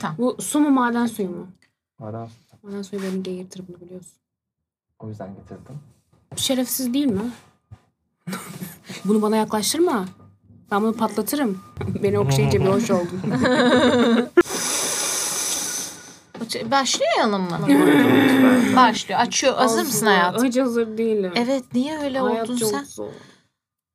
Tamam. Bu su mu maden suyu mu? Ara. Maden suyu beni geğirtir bunu biliyorsun. O yüzden getirdim. Şerefsiz değil mi? bunu bana yaklaştırma. Ben bunu patlatırım. Beni okşayınca bir hoş oldum. Başlayalım mı? Başlıyor. Açıyor. Hazır mısın hayatım? Hiç hazır değilim. Evet. Niye öyle Hayat oldun çok sen? zor.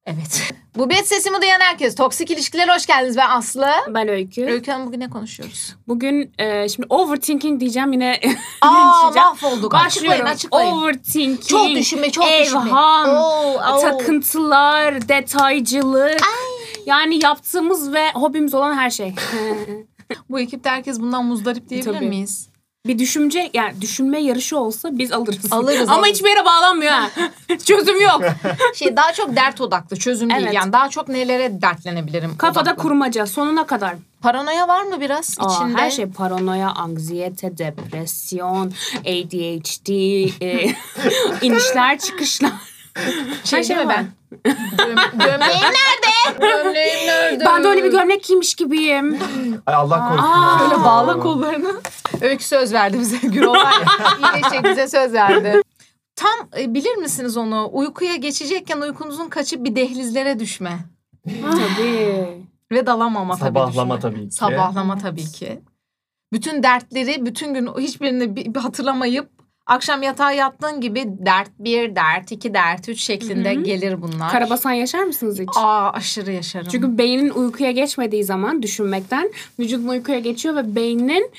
Evet. Bu bet sesimi duyan herkes. Toksik ilişkilere hoş geldiniz. Ben Aslı. Ben Öykü. Öykü Hanım bugün ne konuşuyoruz? Bugün e, şimdi overthinking diyeceğim yine. Aa linçleyeceğim. mahvolduk. Açıklayın Başlıyorum. açıklayın. Overthinking. Çok düşünme çok düşünme. Evham. Oo, oo. Takıntılar, detaycılık. Yani yaptığımız ve hobimiz olan her şey. Bu ekipte herkes bundan muzdarip diyebilir Tabii. miyiz? Bir düşünce yani düşünme yarışı olsa biz alırız. Alırız, Ama alırız. hiçbir yere bağlanmıyor ha. Çözüm yok. Şey daha çok dert odaklı çözüm değil. Evet. Yani daha çok nelere dertlenebilirim. Kafada odaklı. kurmaca sonuna kadar. Paranoya var mı biraz Aa, içinde? her şey paranoya, anksiyete, depresyon, ADHD, e, inişler çıkışlar. Şey her şey mi ben? Göm- gömleğim nerede? Gömleğim nerede? Ben de öyle bir gömlek giymiş gibiyim. Ay Allah korusun. Aa, ya. öyle Bağla kollarını. Öykü söz verdi bize. Gürol var ya, iyileşecek bize söz verdi. Tam e, bilir misiniz onu? Uykuya geçecekken uykunuzun kaçıp bir dehlizlere düşme. Tabii. Ve dalamama tabii Sabahlama tabii ki. Sabahlama tabii ki. Bütün dertleri bütün gün hiçbirini bir, bir hatırlamayıp akşam yatağa yattığın gibi dert bir, dert iki, dert üç şeklinde Hı hı. gelir bunlar. Karabasan yaşar mısınız hiç? Aa aşırı yaşarım. Çünkü beynin uykuya geçmediği zaman düşünmekten vücudun uykuya geçiyor ve beynin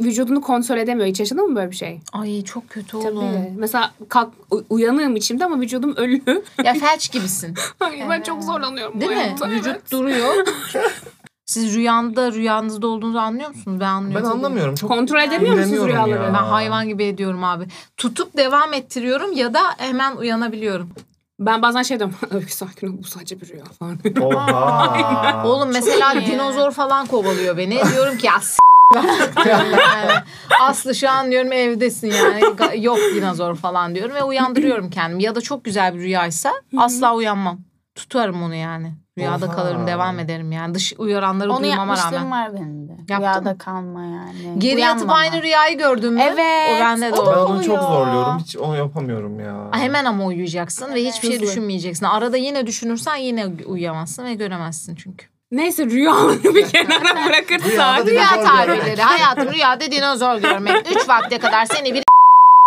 vücudunu kontrol edemiyor. Hiç yaşadın mı böyle bir şey? Ay çok kötü oğlum. Tabii. Mesela kalk uyanığım içimde ama vücudum ölü. Ya felç gibisin. Ay, ben çok zorlanıyorum bu Değil mi? hayatta. Vücut Evet. duruyor. Siz rüyanda rüyanızda olduğunuzu anlıyor musunuz? Ben Ben anlıyorum. anlamıyorum. Çok Kontrol edemiyor musunuz rüyaları? ya. Ben hayvan gibi ediyorum abi. Tutup devam ettiriyorum ya da hemen uyanabiliyorum. Ben bazen şey diyorum. Öykü sakin ol bu sadece bir rüya falan. Oha. Oğlum mesela dinozor falan kovalıyor beni. Diyorum ki ya yani. Aslı şu an diyorum evdesin yani. Yok dinozor falan diyorum ve uyandırıyorum kendimi. Ya da çok güzel bir rüyaysa asla uyanmam. Tutarım onu yani. Rüyada Oha. kalırım devam ederim yani. Dış uyaranları Onu duymama rağmen. var benim de. Yaptın Rüyada kalma yani. Geri yatıp Uyanmama. aynı rüyayı gördün mü? Evet. O bende de o Ben onu çok zorluyorum. Hiç onu yapamıyorum ya. Hemen ama uyuyacaksın ve hiçbir şey Hızlı. düşünmeyeceksin. Arada yine düşünürsen yine uyuyamazsın ve göremezsin çünkü. Neyse rüyaları bir kenara bırakırsak. Rüya tarihleri. Hayatım rüyada dinozor görmek. Üç vakte kadar seni bir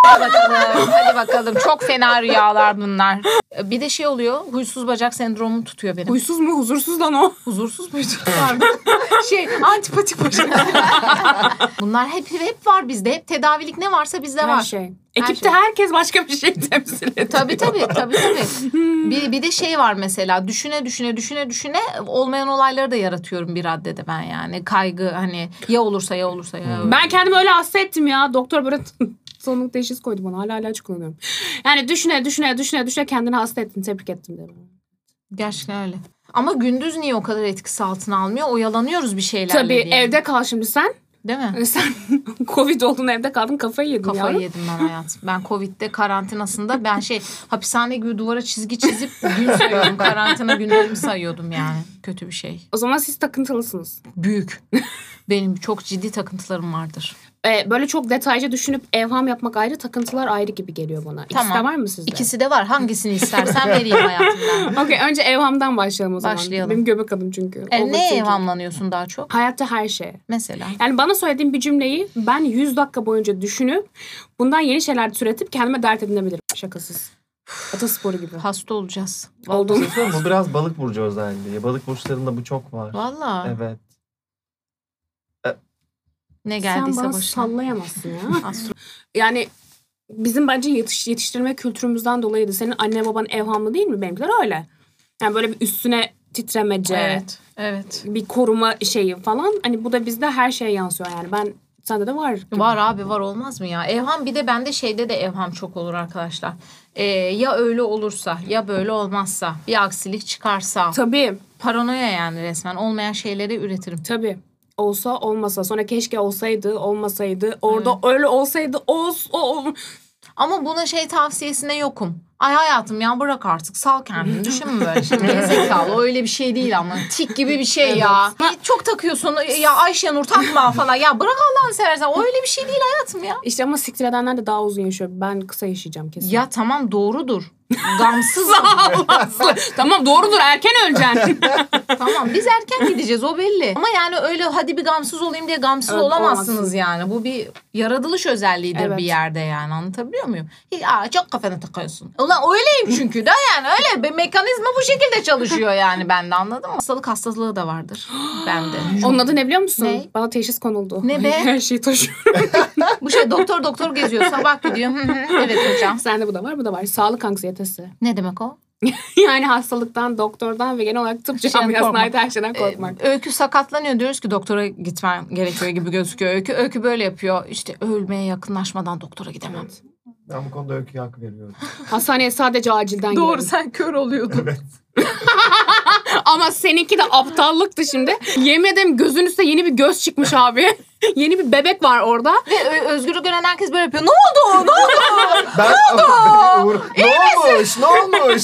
Hadi bakalım. Hadi bakalım. Çok fena rüyalar bunlar. Bir de şey oluyor. Huysuz bacak sendromu tutuyor benim. Huysuz mu huzursuz lan o. Huzursuz muydu? Şey antipatik bacak. bunlar hep hep var bizde. Hep tedavilik ne varsa bizde Her var. şey. Ekipte şey. herkes başka bir şey temsil ediyor. Tabii tabii tabii tabii. bir, bir de şey var mesela düşüne düşüne düşüne düşüne olmayan olayları da yaratıyorum bir raddede ben yani. Kaygı hani ya olursa ya olursa ya. Ben kendimi öyle hasta ettim ya. Doktor böyle sonluk teşhis koydu bana. Hala ilaç kullanıyorum. Yani düşüne düşüne düşüne düşüne kendini hasta ettin. Tebrik ettim dedim. Gerçekten öyle. Ama gündüz niye o kadar etkisi altına almıyor? Oyalanıyoruz bir şeylerle Tabii diye. evde kal şimdi sen. Değil mi? Sen Covid oldun evde kaldın kafayı yedin Kafayı ya. yedim ben hayatım. Ben Covid'de karantinasında ben şey hapishane gibi duvara çizgi çizip gün sayıyordum. Karantina günlerimi sayıyordum yani. Kötü bir şey. O zaman siz takıntılısınız. Büyük. Benim çok ciddi takıntılarım vardır. Ee, böyle çok detaycı düşünüp evham yapmak ayrı, takıntılar ayrı gibi geliyor bana. İkisi Tamam. de var mı sizde? İkisi de var. Hangisini istersen vereyim hayatımdan. Okey önce evhamdan başlayalım o zaman. Başlayalım. Benim göbek adım çünkü. E, ne Overthinking. evhamlanıyorsun daha çok? Hayatta her şey. Mesela. Yani bana söylediğin bir cümleyi ben 100 dakika boyunca düşünüp bundan yeni şeyler türetip kendime dert edinebilirim. Şakasız. Atasporu gibi. Hasta olacağız. Oldum. Şey? Bu biraz balık burcu özelliği. Balık burçlarında bu çok var. Valla. Evet. Ne Sen geldiyse bana başına. sallayamazsın ya. Yani bizim bence yetiş, yetiştirme kültürümüzden dolayıydı. Senin anne baban evhamlı değil mi? Benimkiler öyle. Yani böyle bir üstüne titremece, Evet. Evet. bir koruma şeyi falan. Hani bu da bizde her şeye yansıyor yani. Ben sende de var. gibi. Var abi var olmaz mı ya? Evham bir de bende şeyde de evham çok olur arkadaşlar. Ee, ya öyle olursa ya böyle olmazsa bir aksilik çıkarsa Tabii. paranoya yani resmen olmayan şeyleri üretirim. Tabii. Olsa olmasa. Sonra keşke olsaydı olmasaydı. Orada öyle olsaydı olsun. Ama buna şey tavsiyesine yokum. Ay hayatım ya bırak artık sal kendini düşünme böyle şey. Gerizekalı öyle bir şey değil ama. Tik gibi bir şey ya. Bir Çok takıyorsun ya Ayşe Nur takma falan. Ya bırak Allah'ını seversen öyle bir şey değil hayatım ya. İşte ama siktir edenler de daha uzun yaşıyor. Ben kısa yaşayacağım kesin. Ya tamam doğrudur. Gamsız. Aslı. tamam doğrudur erken öleceksin. tamam biz erken gideceğiz o belli. Ama yani öyle hadi bir gamsız olayım diye gamsız Evet, olamazsınız olamazsın. yani. Bu bir yaratılış özelliğidir Evet. bir yerde yani anlatabiliyor muyum? Aa, çok kafana takıyorsun. Ulan öyleyim çünkü de yani öyle bir mekanizma bu şekilde çalışıyor yani bende anladın mı? Hastalık hastalığı da vardır bende. Onun adı ne biliyor musun? Ne? Bana teşhis konuldu. Ne be? Her şeyi taşıyorum. Bu şey doktor doktor geziyor sabah gidiyor. Evet hocam. Sende bu da var bu da var. Sağlık anksiyetesi. Ne demek o? yani hastalıktan, doktordan ve genel olarak tıp Şeyden camiasına korkmak. ait her şeyden korkmak. Ee, öykü sakatlanıyor diyoruz ki doktora gitmen gerekiyor gibi gözüküyor. Öykü öykü böyle yapıyor. İşte ölmeye yakınlaşmadan doktora gidemem. Ben bu konuda öyküye hak veriyorum. Hastaneye sadece acilden Doğru girelim. sen kör oluyordun. Ama seninki de aptallıktı şimdi. Yemin ederim gözün üstüne yeni bir göz çıkmış abi. yeni bir bebek var orada. Ve Özgür'ü gören herkes böyle yapıyor. Ne oldu? Ne oldu? Ben Uğur, ne olmuş? Ne olmuş?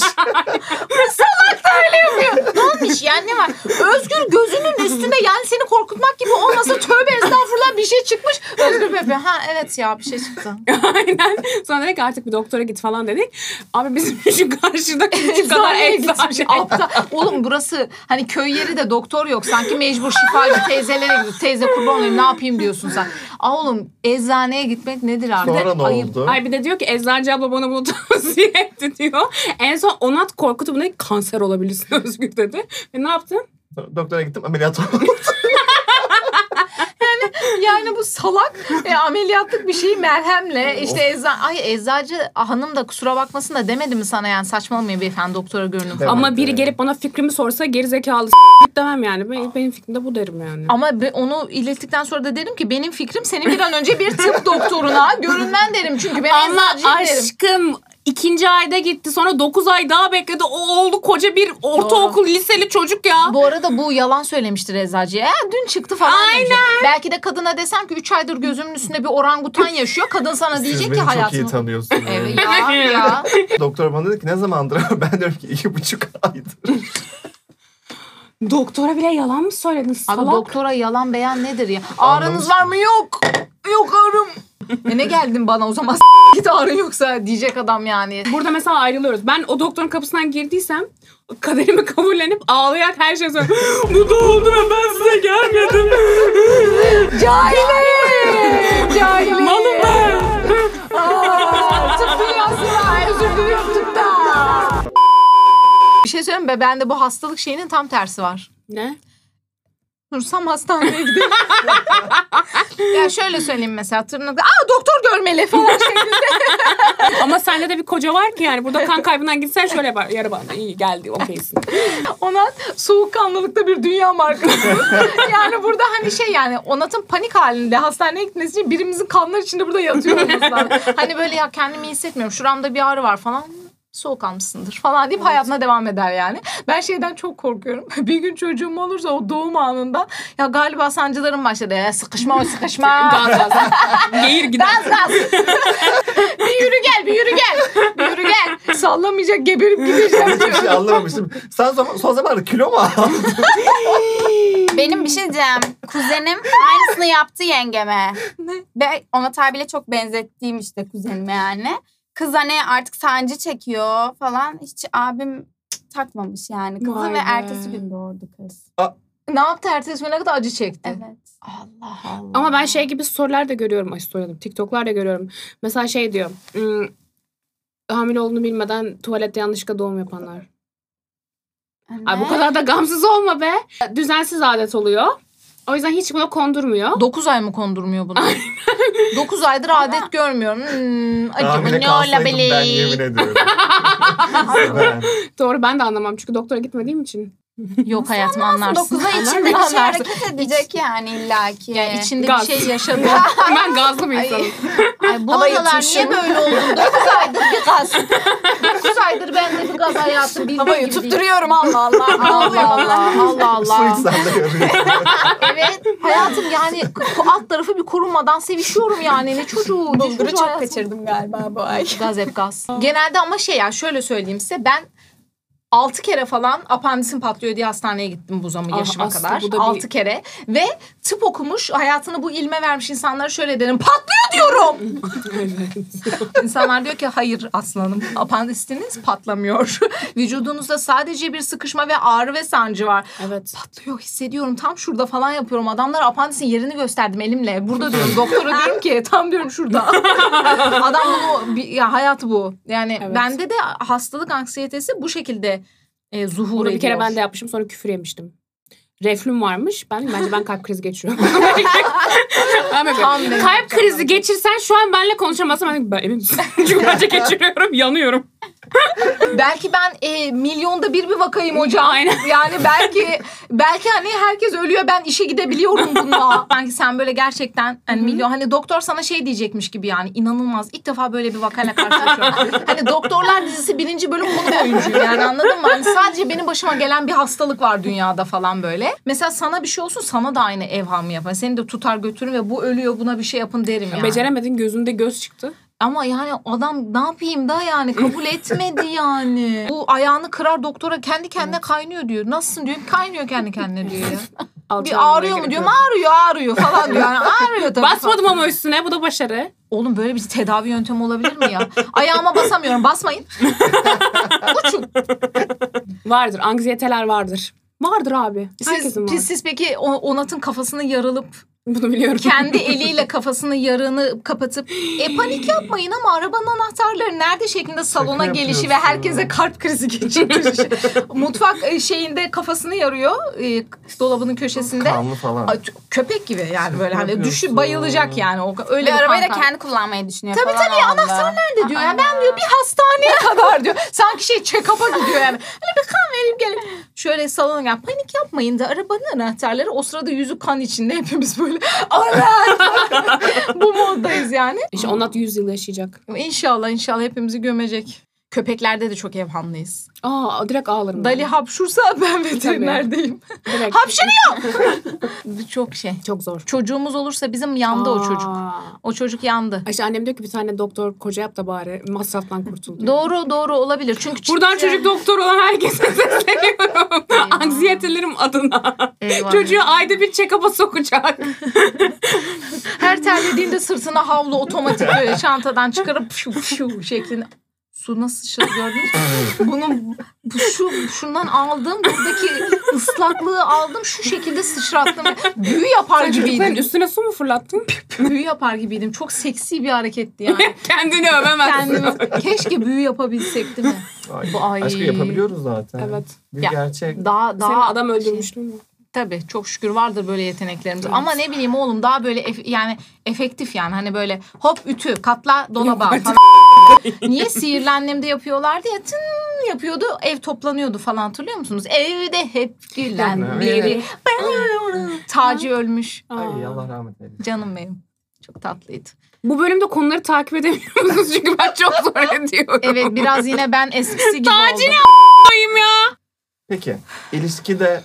ne olmuş yani ne var? Özgür gözünün üstünde yani seni korkutmak gibi olmasa tövbe estağfurullah bir şey çıkmış. Özgür böyle ha evet ya bir şey çıktı. Aynen. Sonra dedik artık bir doktora git falan dedik. Abi bizim şu karşıda küçük kadar eczane. Aptal. Oğlum burası hani köy yeri de doktor yok. Sanki mecbur şifacı teyzelere gidiyor. Teyze kurban olayım ne yapayım diyorsun sen. Aa oğlum eczaneye gitmek nedir artık? Sonra ne Ayıp. oldu? Ay bir de diyor ki eczacı abla bana bunu tavsiye etti diyor. En son Onat korkutup bunu kanser olabilirsin Özgür dedi. Ve ne yaptın? Doktora gittim ameliyat oldum. Yani bu salak e, ameliyatlık bir şeyi merhemle işte ecza ay eczacı hanım da kusura bakmasın da demedi mi sana yani saçmalamayın beyefendi doktora görünün falan. Evet, Ama biri evet. gelip bana fikrimi sorsa geri zekalı demem yani. Ben, benim fikrim de bu derim yani. Ama be- onu ilettikten sonra da dedim ki benim fikrim senin bir an önce bir tıp doktoruna görünmen derim. Çünkü ben Ama eczacıyım derim. aşkım ikinci ayda gitti. Sonra dokuz ay daha bekledi. O oldu koca bir ortaokul liseli çocuk ya. Bu arada bu yalan söylemiştir eczacıya. "Ya dün çıktı falan Aynen. demiş. Belki de kadına desem ki 3 aydır gözümün üstünde bir orangutan yaşıyor. Kadın sana Siz diyecek beni ki çok iyi hayatını. tanıyorsunuz. Evet ya ya. Doktor bana dedi ki ne zamandır? Ben diyorum ki iki buçuk aydır. Doktora bile yalan mı söyledin Abi salak? doktora yalan beyan nedir ya? Ağrınız var mı? Yok. Yok ağrım. E ne geldin bana o zaman git ağrın yoksa diyecek adam yani. Burada mesela ayrılıyoruz. Ben o doktorun kapısından girdiysem kaderimi kabullenip ağlayarak her şeyi söylüyorum. Bu da oldu ve ben size gelmedim. Cahili. Cahili. Malım ben. Aa, Tıp dünyası var. Özür diliyorum tıpta. Bir şey söyleyeyim mi? Bende bu hastalık şeyinin tam tersi var. Ne? Dursam hastaneye gidelim. ya şöyle söyleyeyim mesela tırnakta. Aa doktor görmeli falan şeklinde. Ama sende de bir koca var ki yani burada kan kaybından gitsen şöyle yapar. Yarı bana iyi geldi okeysin. Ona soğukkanlılıkta bir dünya markası. yani burada hani şey yani Onat'ın panik halinde hastaneye gitmesi için birimizin kanlar içinde burada yatıyor olması lazım. Hani böyle ya kendimi iyi hissetmiyorum. Şuramda bir ağrı var falan. Soğukkanlısındır falan deyip hayatına devam eder yani. Ben şeyden çok korkuyorum. Bir gün çocuğum olursa o doğum anında ya galiba sancılarım başladı. Ya sıkışma o sıkışma. Gaz gaz. Geğir gider. Gaz gaz. bir yürü gel bir yürü gel. Bir yürü gel. Sallamayacak geberip gideceğim. Hiçbir şey anlamamıştım. Sen son, son zamanlarda kilo mu aldın? Benim bir şey diyeceğim. Kuzenim aynısını yaptı yengeme. Ne? Ve Onat abiyle çok benzettiğim işte kuzenime yani. Kız hani artık sancı çekiyor falan. Hiç abim takmamış yani kızı Vay ve be. ertesi gün doğurdu kız. ne yaptı ertesi güne kadar acı çekti. Evet. Allah Allah. Ama ben şey gibi storyler de görüyorum. Ay storylerim. TikTok'lar da görüyorum. Mesela şey diyor. "Hmm, hamile olduğunu bilmeden tuvalette yanlışlıkla doğum yapanlar. Ay bu Ne? kadar da gamsız olma be. Düzensiz adet oluyor. O yüzden hiç buna kondurmuyor. 9 ay mı kondurmuyor bunu? 9 aydır adet görmüyorum. Hmm, acaba Hamile ne kalsaydım ben olabilir? yemin ediyorum. ben. Doğru ben de anlamam çünkü doktora gitmediğim için. Yok hayatım anlarsın. 9 ay Anlarsın. içinde bir şey hareket edecek yani illaki. Yani içinde Gaz. bir şey yaşadı. ben gazlı bir insanım. Ay, bu Hava aralar niye böyle oldu? 9 aydır bir gaz. 9 aydır ben de bir gaz hayatım bildiğin Hava gibi değil. duruyorum Allah Allah. Allah? Allah Allah Su Allah. iç de görüyorsun. evet hayatım yani alt tarafı bir korunmadan sevişiyorum yani ne çocuğu. Bulguru çok hayatım. kaçırdım galiba bu ay. Gaz hep gaz. Genelde ama şey ya şöyle söyleyeyim size ben 6 kere falan apandisim patlıyor diye hastaneye gittim bu zaman Ah, yaşıma Aslı, kadar. bu da bir- 6 kere ve tıp okumuş hayatını bu ilme vermiş insanlara şöyle derim patlıyor diyorum. İnsanlar diyor ki hayır aslanım apandisiniz patlamıyor. Vücudunuzda sadece bir sıkışma ve ağrı ve sancı var. evet. Patlıyor hissediyorum tam şurada falan yapıyorum. Adamlar apandisin yerini gösterdim elimle. Burada diyorum doktora diyorum ki tam diyorum şurada. Adam bunu ya hayatı bu. Yani Evet. bende de hastalık anksiyetesi bu şekilde e, zuhur Bunu ediyor. bir kere ben de yapmışım sonra küfür yemiştim. Reflüm varmış. Ben bence ben kalp krizi geçiriyorum. ben böyle, kalp krizi geçirsen şu an benle konuşamazsın. Ben, ben emin misin? Çünkü bence geçiriyorum. Yanıyorum. Belki ben e, milyonda bir bir vakayım hocam. Aynen. Yani belki belki hani herkes ölüyor ben işe gidebiliyorum bununla. Sanki sen böyle gerçekten hani milyon hani doktor sana şey diyecekmiş gibi yani inanılmaz. İlk defa böyle bir vakayla karşılaşıyorum. hani doktorlar dizisi birinci bölüm konu oyuncu yani anladın mı? Hani sadece benim başıma gelen bir hastalık var dünyada falan böyle. Mesela sana bir şey olsun sana da aynı evhamı yapar. Seni de tutar götürür ve bu ölüyor buna bir şey yapın derim yani. Beceremedin gözünde göz çıktı. Ama yani adam ne yapayım da yani kabul etmedi yani. Bu ayağını kırar doktora kendi kendine kaynıyor diyor. Nasılsın diyor. Kaynıyor kendi kendine diyor ya. Bir ağrıyor mu diyorum. Ağrıyor ağrıyor falan diyor. Yani ağrıyor tabii. Basmadım ama üstüne. Bu da başarı. Oğlum böyle bir tedavi yöntemi olabilir mi ya? Ayağıma basamıyorum. Basmayın. Uçun. Vardır. Anksiyeteler vardır. Vardır abi. Siz, Herkesin var. siz, peki o- Onat'ın kafasını yarılıp Bunu biliyorum. kendi eliyle kafasının yarığını kapatıp e panik yapmayın ama arabanın anahtarları nerede şeklinde salona Şaka gelişi ve herkese kalp krizi geçirişi. Mutfak e, şeyinde kafasını yarıyor e, dolabının köşesinde. Kanlı falan. Ay, ç- Köpek gibi yani böyle hani düşü bayılacak yani o öyle Ve arabayı da kendi kullanmayı düşünüyor Tabii falan tabii anda. anahtar nerede diyor ya ben diyor bir hastaneye kadar diyor. Sanki şey check-up'a gidiyor yani. Hani bir kan vereyim gelin. Şöyle salona gel panik yapmayın da arabanın anahtarları o sırada yüzü kan içinde hepimiz böyle evet bu moddayız yani. İşte Onat 100 yıl yaşayacak. İnşallah inşallah hepimizi gömecek. Köpeklerde de çok evhamlıyız. Aa direkt ağlarım. Dali hapşursa ben veterinerdeyim. Hapşırıyor. Çok şey. Çok zor. Çocuğumuz olursa bizim yandı o çocuk. Aa. O çocuk yandı. İşte annem diyor ki bir tane doktor koca yap da bari masraftan kurtul diyor. Doğru doğru olabilir. Çünkü Buradan çocuk doktor olan herkese sesleniyorum. Anksiyetelerim adına. Eyvah. Çocuğu ayda bir check-up'a sokacak. Her terlediğinde sırtına havlu otomatik böyle çantadan çıkarıp şu şu şeklinde. Su nasıl sıçradı gördünüz mü? Bunun bu, şu şundan aldım. Buradaki ıslaklığı aldım. Şu şekilde sıçrattım. Büyü yapar Sen gibiydim. üstüne su mu fırlattın? Büyü yapar gibiydim. Çok seksi bir hareketti yani. Kendini övemezsin. Kendimi, keşke büyü yapabilsek değil mi? Ay, Bu- ay. Aşkı yapabiliyoruz zaten. Evet. Bir Ya. gerçek. Daha daha Senin adam şey- öldürmüştün mü? Tabii çok şükür vardır böyle yeteneklerimiz. Ama ne bileyim oğlum daha böyle ef- yani efektif yani hani böyle hop ütü katla dolaba falan. Niye sihirli annemde yapıyorlardı ya tın yapıyordu ev toplanıyordu falan hatırlıyor musunuz? Evde hep gülen Evet. biri. Taci ölmüş. Ay Allah rahmet eylesin. Canım benim. Çok tatlıydı. Bu bölümde konuları takip edemiyor musunuz? Çünkü ben çok zor ediyorum. Evet biraz yine ben eskisi gibi Taci oldum. Koyayım ya. Peki ilişkide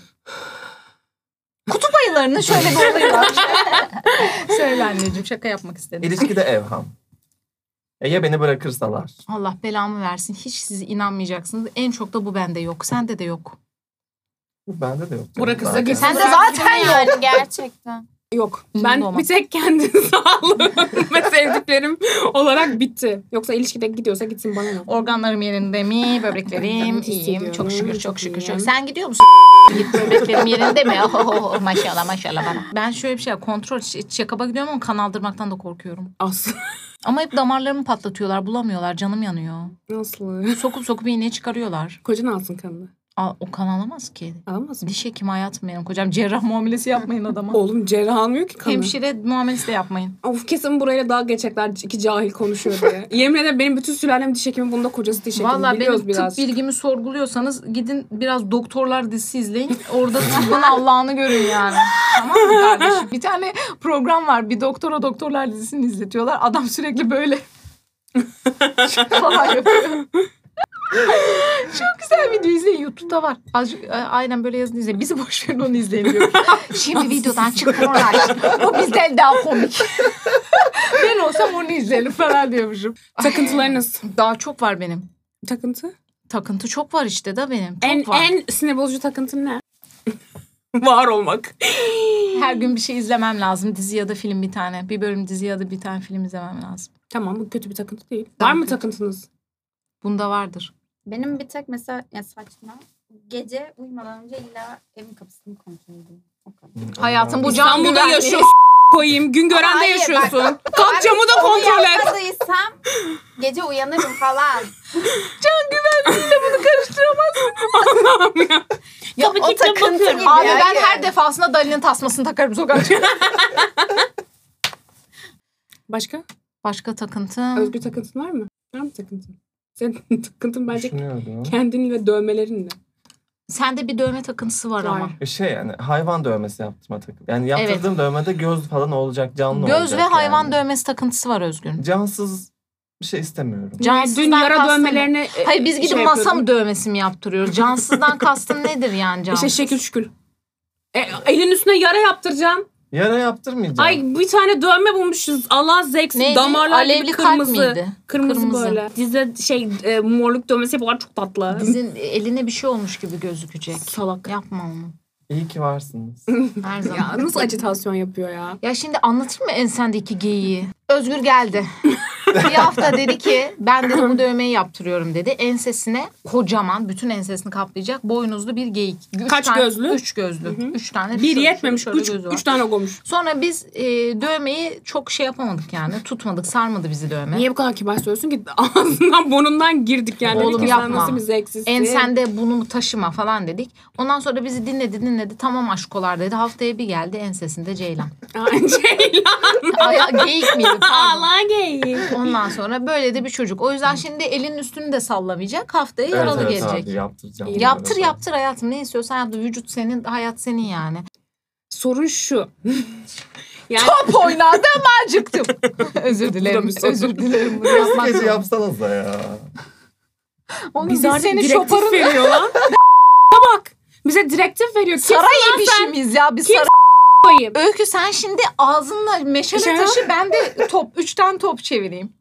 Kutup ayılarının şöyle bir olayı var. Söyle anneciğim şaka yapmak istedim. ilişkide evham. E ya beni bırakırsalar? Allah belamı versin. Hiç siz inanmayacaksınız. En çok da bu bende yok. Sende de yok. Bende de yok. Bırakırsa. Sen de zaten yok. gerçekten. Yok. Ben olmaz. bir tek kendi sağlığım ve sevdiklerim olarak bitti. Yoksa ilişkide gidiyorsa gitsin bana ne? Organlarım yerinde mi? Böbreklerim iyiyim. Çok şükür, çok şükür. Çok. Sen gidiyor musun? Git böbreklerim yerinde mi? Oh, maşallah maşallah bana. Ben şöyle bir şey kontrol check-up'a gidiyorum ama kan aldırmaktan da korkuyorum. Aslı. Ama hep damarlarımı patlatıyorlar. Bulamıyorlar. Canım yanıyor. Nasıl? Sokup sokup iğneyi çıkarıyorlar. Kocan alsın kanını. Aa, o kan alamaz ki. Alamaz mı? Diş hekimi hayatım benim kocam. Cerrah muamelesi yapmayın adama. Oğlum cerrah almıyor ki kanı. Hemşire muamelesi de yapmayın. Of kesin buraya dalga geçecekler iki cahil konuşuyor diye. Yemin ederim benim bütün sülalem diş hekimi bunda kocası diş hekimi. Biliyoruz benim biraz. tıp bilgimi sorguluyorsanız gidin biraz doktorlar dizisi izleyin. Orada tıbbın Allah'ını görün yani. tamam mı kardeşim? Bir tane program var. Bir doktora doktorlar dizisini izletiyorlar. Adam sürekli böyle falan yapıyor. Çok güzel video izleyin. YouTube'da var. Azıcık e, aynen böyle yazın izleyin. Bizi boş verin onu izleyin diyor. Şimdi videodan çıkıyorlar. O bizden daha komik. ben olsam onu izlerim falan diyormuşum. Takıntılarınız. Daha çok var benim. Takıntı? Takıntı çok var işte da benim. Çok En, var. en sinir bozucu takıntın ne? Var olmak. Her gün bir şey izlemem lazım. Dizi ya da film bir tane. Bir bölüm dizi ya da bir tane film izlemem lazım. Tamam bu kötü bir takıntı değil. Daha Var mı kötü. takıntınız? Bunda vardır. Benim bir tek mesela ya saçma. Gece uyumadan önce illa evin kapısını kontrol ediyorum. O kadar. Hayatım bu İstanbul'da güvenliği. yaşıyorsun koyayım. Gün görende Hayır, yaşıyorsun. bak. Kalk camı da kontrol et. yapmadıysam gece uyanırım falan. Allah'ım ya. Ya Tabii o ki de takıntı bakıyorum. gibi. Abi ben Hayır. her defasında Dali'nin tasmasını takarım sokağa. Başka? Başka takıntı. Özgür takıntın var mı? Var mı takıntın? Senin takıntın bence kendin ve dövmelerinle. Sende bir dövme takıntısı var, Var. ama. E Şey yani hayvan dövmesi yaptırma takım. Yani yaptırdığım dövmede göz falan olacak, canlı Göz olacak ve hayvan yani. dövmesi takıntısı var Özgün. Cansız bir şey istemiyorum. Cansızdan Dün yara kastın ne? dövmelerini e, Hayır biz gidip şey masa mı dövmesi mi yaptırıyoruz? Cansızdan kastın nedir yani İşte cansız? şekil şükür. E, elin üstüne yara yaptıracağım. Yara yaptırmayacağım. Ay bir tane dövme bulmuşuz. Allah zevksiz. Neydi? Damarlar Alevli gibi kalp kırmızı. miydi? Kırmızı, Kırmızı. böyle. Dize şey e, morluk dövmesi yapıyorlar çok tatlı. Dizin eline bir şey olmuş gibi gözükecek. Salak. Yapma onu. İyi ki varsınız. Her zaman. Ya nasıl acitasyon yapıyor ya? Ya şimdi anlatayım mı ensendeki geyiği? Özgür geldi. bir hafta dedi ki ben de bu dövmeyi yaptırıyorum dedi. Ensesine kocaman bütün ensesini kaplayacak boynuzlu bir geyik. Üç Kaç tane- gözlü? Üç gözlü. Üç tane. Bir şöyle- yetmemiş. şöyle Üç, gözü var. üç tane koymuş. Sonra biz e, dövmeyi çok şey yapamadık yani. Tutmadık sarmadı bizi dövme. Niye bu kadar kibar söylüyorsun ki? Ağzından burnundan girdik yani. Oğlum Dedik yapma. Nasıl bir zevksizsin. Ensende bunu taşıma falan dedik. Ondan sonra bizi dinledi dinledi. Tamam aşkolar dedi. Haftaya bir geldi ensesinde Ceylan. Ceylan. Ay, geyik miydi? Pardon. Ağla geyik. Ondan sonra böyle de bir çocuk. O yüzden şimdi elinin üstünü de sallamayacak. Haftaya yaralı evet, evet gelecek. abi yaptıracağım. Yaptır Yara. yaptır hayatım. Ne istiyorsan yaptır. Vücut senin, hayat senin yani. Sorun şu. yani Top oynadım acıktım. özür da dilerim. Özür dilerim. Bunu gece zorunda. yapsanıza ya. Oğlum biz biz seni şoparın veriyor lan. bak. Bize direktif veriyor. Saray ebişimiz ya. Biz Kim- saray... Koyayım. Öykü sen şimdi ağzınla meşale Şey- taşı ben de top. Üç tane top çevireyim.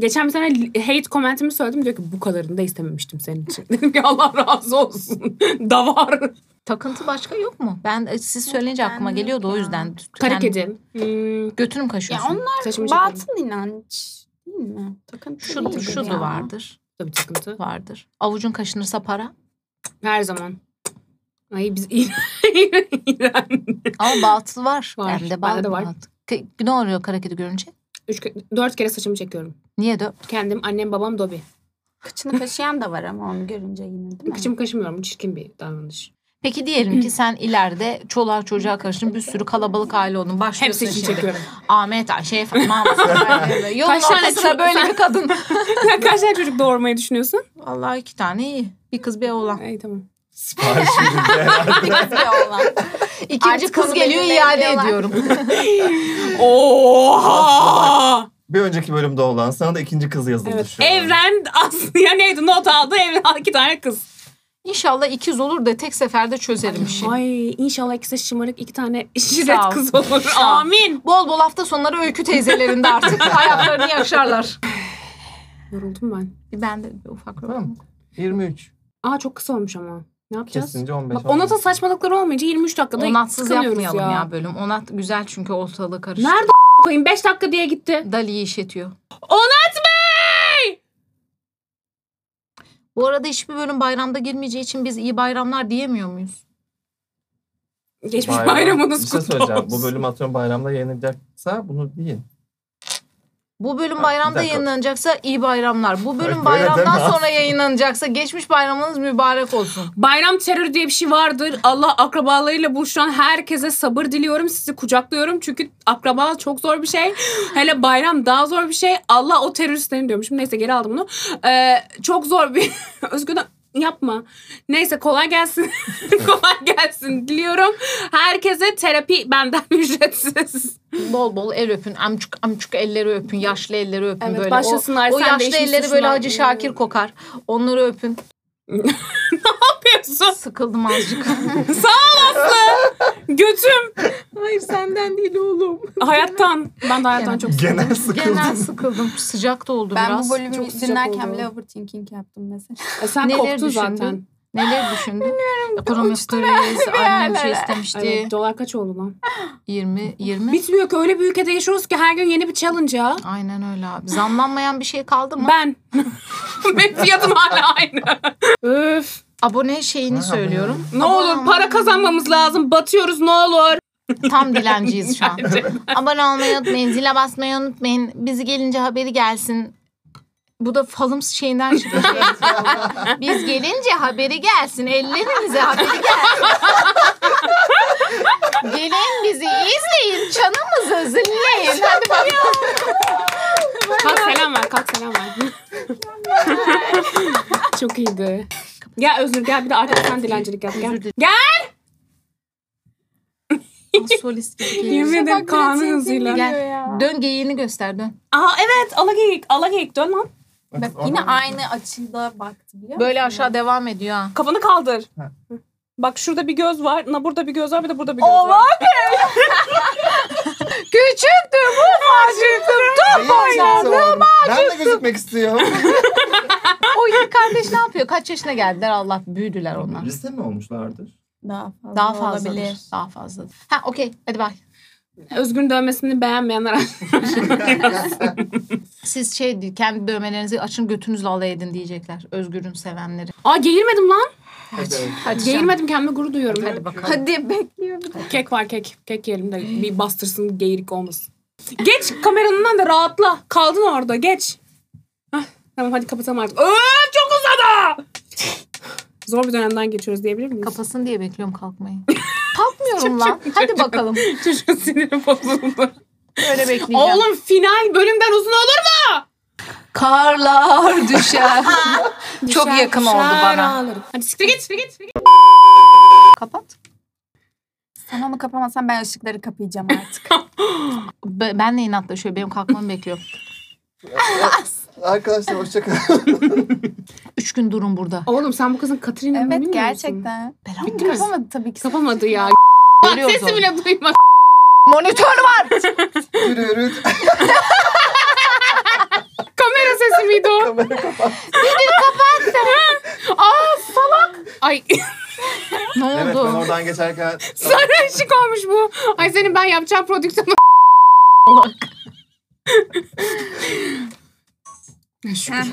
Geçen bir tane hate komentimi söyledim. Diyor ki bu kadarını da istememiştim senin için. Dedim ki Allah razı olsun. da var. Takıntı başka yok mu? Ben e, siz söyleyince aklıma yok geliyordu o ya. yüzden. Kara Yani kedi. Hmm, Götünü mü Ya kaşıyorsun? onlar saçımı batıl inanç değil mi? Takıntı Şu, değil şu ya. da vardır. Tabii takıntı. Vardır. Avucun kaşınırsa para. Her zaman. Ay biz İran. Ama batıl var. Var, Hem de batıl. var. Ke- Ne oluyor kara kedi görünce? Üç, dört kere saçımı çekiyorum. Niye de? Kendim, annem, babam, Dobi. Kıçını kaşıyan da var ama onu görünce yine değil mi? Kıçımı kaşımıyorum. Çirkin bir davranış. Peki diyelim ki sen ileride çoluğa çocuğa karıştın bir sürü kalabalık aile oldun. Başlıyorsun Hepsi şimdi. çekiyorum. Ahmet, Ayşe, Fatma, Yolun Kaç tane böyle bir kadın. Kaç tane çocuk doğurmayı düşünüyorsun? Vallahi iki tane iyi. Bir kız bir oğlan. Ay tamam. Sipariş verildi herhalde. İkinci Artık kız geliyor iade ediyorlar. ediyorum. Oha! Bir önceki bölümde olan sana da ikinci kız yazıldı Evet. şu an. Evren Aslı'ya neydi? Not aldı. Evren iki tane kız. İnşallah ikiz olur da tek seferde çözerim işi. Ay inşallah ikisi şımarık iki tane şiret kız olur. Amin. Bol bol hafta sonları öykü teyzelerinde artık hayatlarını yaşarlar. Yoruldum ben. Ben de ufak Tamam. 23. Aa çok kısa olmuş ama. Ne yapacağız? Kesince 15. Bak ona da saçmalıkları olmayınca 23 dakikada Onatsız yapmayalım ya. bölüm. Onat güzel çünkü ortalığı karıştı. Nerede koyayım? 5 dakika diye gitti. Dali'yi işletiyor. Onat Bey! Bu arada hiçbir bölüm bayramda girmeyeceği için biz iyi bayramlar diyemiyor muyuz? Geçmiş Bayram- bayramınız Bir şey kutlu söyleyeceğim. olsun. Bu bölüm atıyorum bayramda yayınlanacaksa bunu deyin. Bu bölüm bayramda yayınlanacaksa iyi bayramlar. Bu bölüm Öyle bayramdan deme. sonra yayınlanacaksa geçmiş bayramınız mübarek olsun. Bayram terörü diye bir şey vardır. Allah akrabalarıyla buluşan herkese sabır diliyorum. Sizi kucaklıyorum. Çünkü akraba çok zor bir şey. Hele bayram daha zor bir şey. Allah o teröristlerin diyormuşum. Neyse geri aldım bunu. Ee, çok zor bir... Özgür'den yapma. Neyse kolay gelsin. kolay gelsin diliyorum. Herkese terapi benden ücretsiz. Bol bol el öpün. Amçuk amçuk elleri öpün. Yaşlı elleri öpün Evet, böyle. başlasınlar. O, o yaşlı elleri böyle Hacı Şakir kokar. Onları öpün. Yapıyorsun. Sıkıldım azıcık. Götüm. Hayır senden değil oğlum. Hayattan. Ben de hayattan çok sıkıldım. Genel sıkıldım. Genel sıkıldım. Sıcak da oldu Ben biraz. bu bölümü Çok dinlerken bile overthinking yaptım mesela. E, Sen Neler koptun düşündün? zaten. Neler düşündün? Ekonomik kriz, annem şey istemişti. Evet, dolar kaç oldu lan? 20, 20. Bitmiyor ki öyle bir ülkede yaşıyoruz ki her gün yeni bir challenge ya. Aynen öyle abi. Zamlanmayan bir şey kaldı mı? Ben. Benim fiyatım hala aynı. Öf. Abone şeyini söylüyorum. Ne olur para kazanmamız lazım. Batıyoruz ne olur. Tam dilenciyiz şu an. Abone olmayı unutmayın. Zile basmayı unutmayın. Bizi gelince haberi gelsin. Bu da falım şeyinden çıkıyor. Biz gelince haberi gelsin. Ellerinize haberi gelsin. Gelin bizi izleyin. Çanımızı zilleyin. Hadi bakalım. Kalk selam ver. Kalk selam ver. Çok iyiydi. Gel Özgür gel bir de artık sen dilencilik yap. Gel. Özür. Gel. Solist gibi geliyor. Yemin ederim pratik hızıyla. Gel. Dön geyiğini göster dön. Aa evet alageyik. Alageyik dön lan. Bak yine aynı açıda baktı biliyor musun? Böyle aşağı devam ediyor ha. Kafanı kaldır. Ha. Bak şurada bir göz var. Na burada bir göz var bir de burada bir göz var. Küçüktüm ufacıktım. Top oynadım. Ben de gözükmek istiyorum. O iki kardeş ne yapıyor? Kaç yaşına geldiler Allah büyüdüler onlar. Lise mi olmuşlardır? Daha fazla, Daha fazladır. olabilir. Daha fazladır. Ha okey hadi bay. Özgür'ün dövmesini beğenmeyenler Siz şey kendi dövmelerinizi açın götünüzle alay edin diyecekler. Özgür'ün sevenleri. Aa geğirmedim lan. Hadi canım. Geğirmedim kendime gurur duyuyorum. Hadi bakalım. Hadi bekliyor bir de. Kek var kek. Kek yiyelim de bir bastırsın geğirik olmasın. Geç kameranın önünden de rahatla. Kaldın orada geç. Hah, tamam hadi kapatalım artık. Öf, çok uzadı. Zor bir dönemden geçiyoruz diyebilir miyiz? Kapasın diye bekliyorum kalkmayı. Kalkmıyorum lan. Hadi bakalım. Çocuğun siniri bozuldu. Öyle bekleyeceğim. Oğlum final bölümden uzun olur mu? Karlar düşer. Çok yakın oldu bana. ağlarım. Hadi siktir git siktir git. siktir git. Kapat. Sen onu kapamazsan ben ışıkları kapayacağım artık. Be- Ben de inatla şöyle benim kalkmamı bekliyorum. Arkadaşlar hoşçakalın. Üç gün durun burada. Oğlum sen bu kızın Katrina'nı bilmiyor evet musun? gerçekten. Belamı Bitti mi? Kapamadı tabii ki. Kapamadı ya. Görüyoruz Sesi bile duyma. Monitör var. Yürü yürü. Kamera sesi miydi o? Kamera kapat. Aa salak. Ay ne Evet ben oldu? oradan geçerken sarı ışık olmuş bu. Ay senin ben yapacağım prodüksiyonu. Şükür.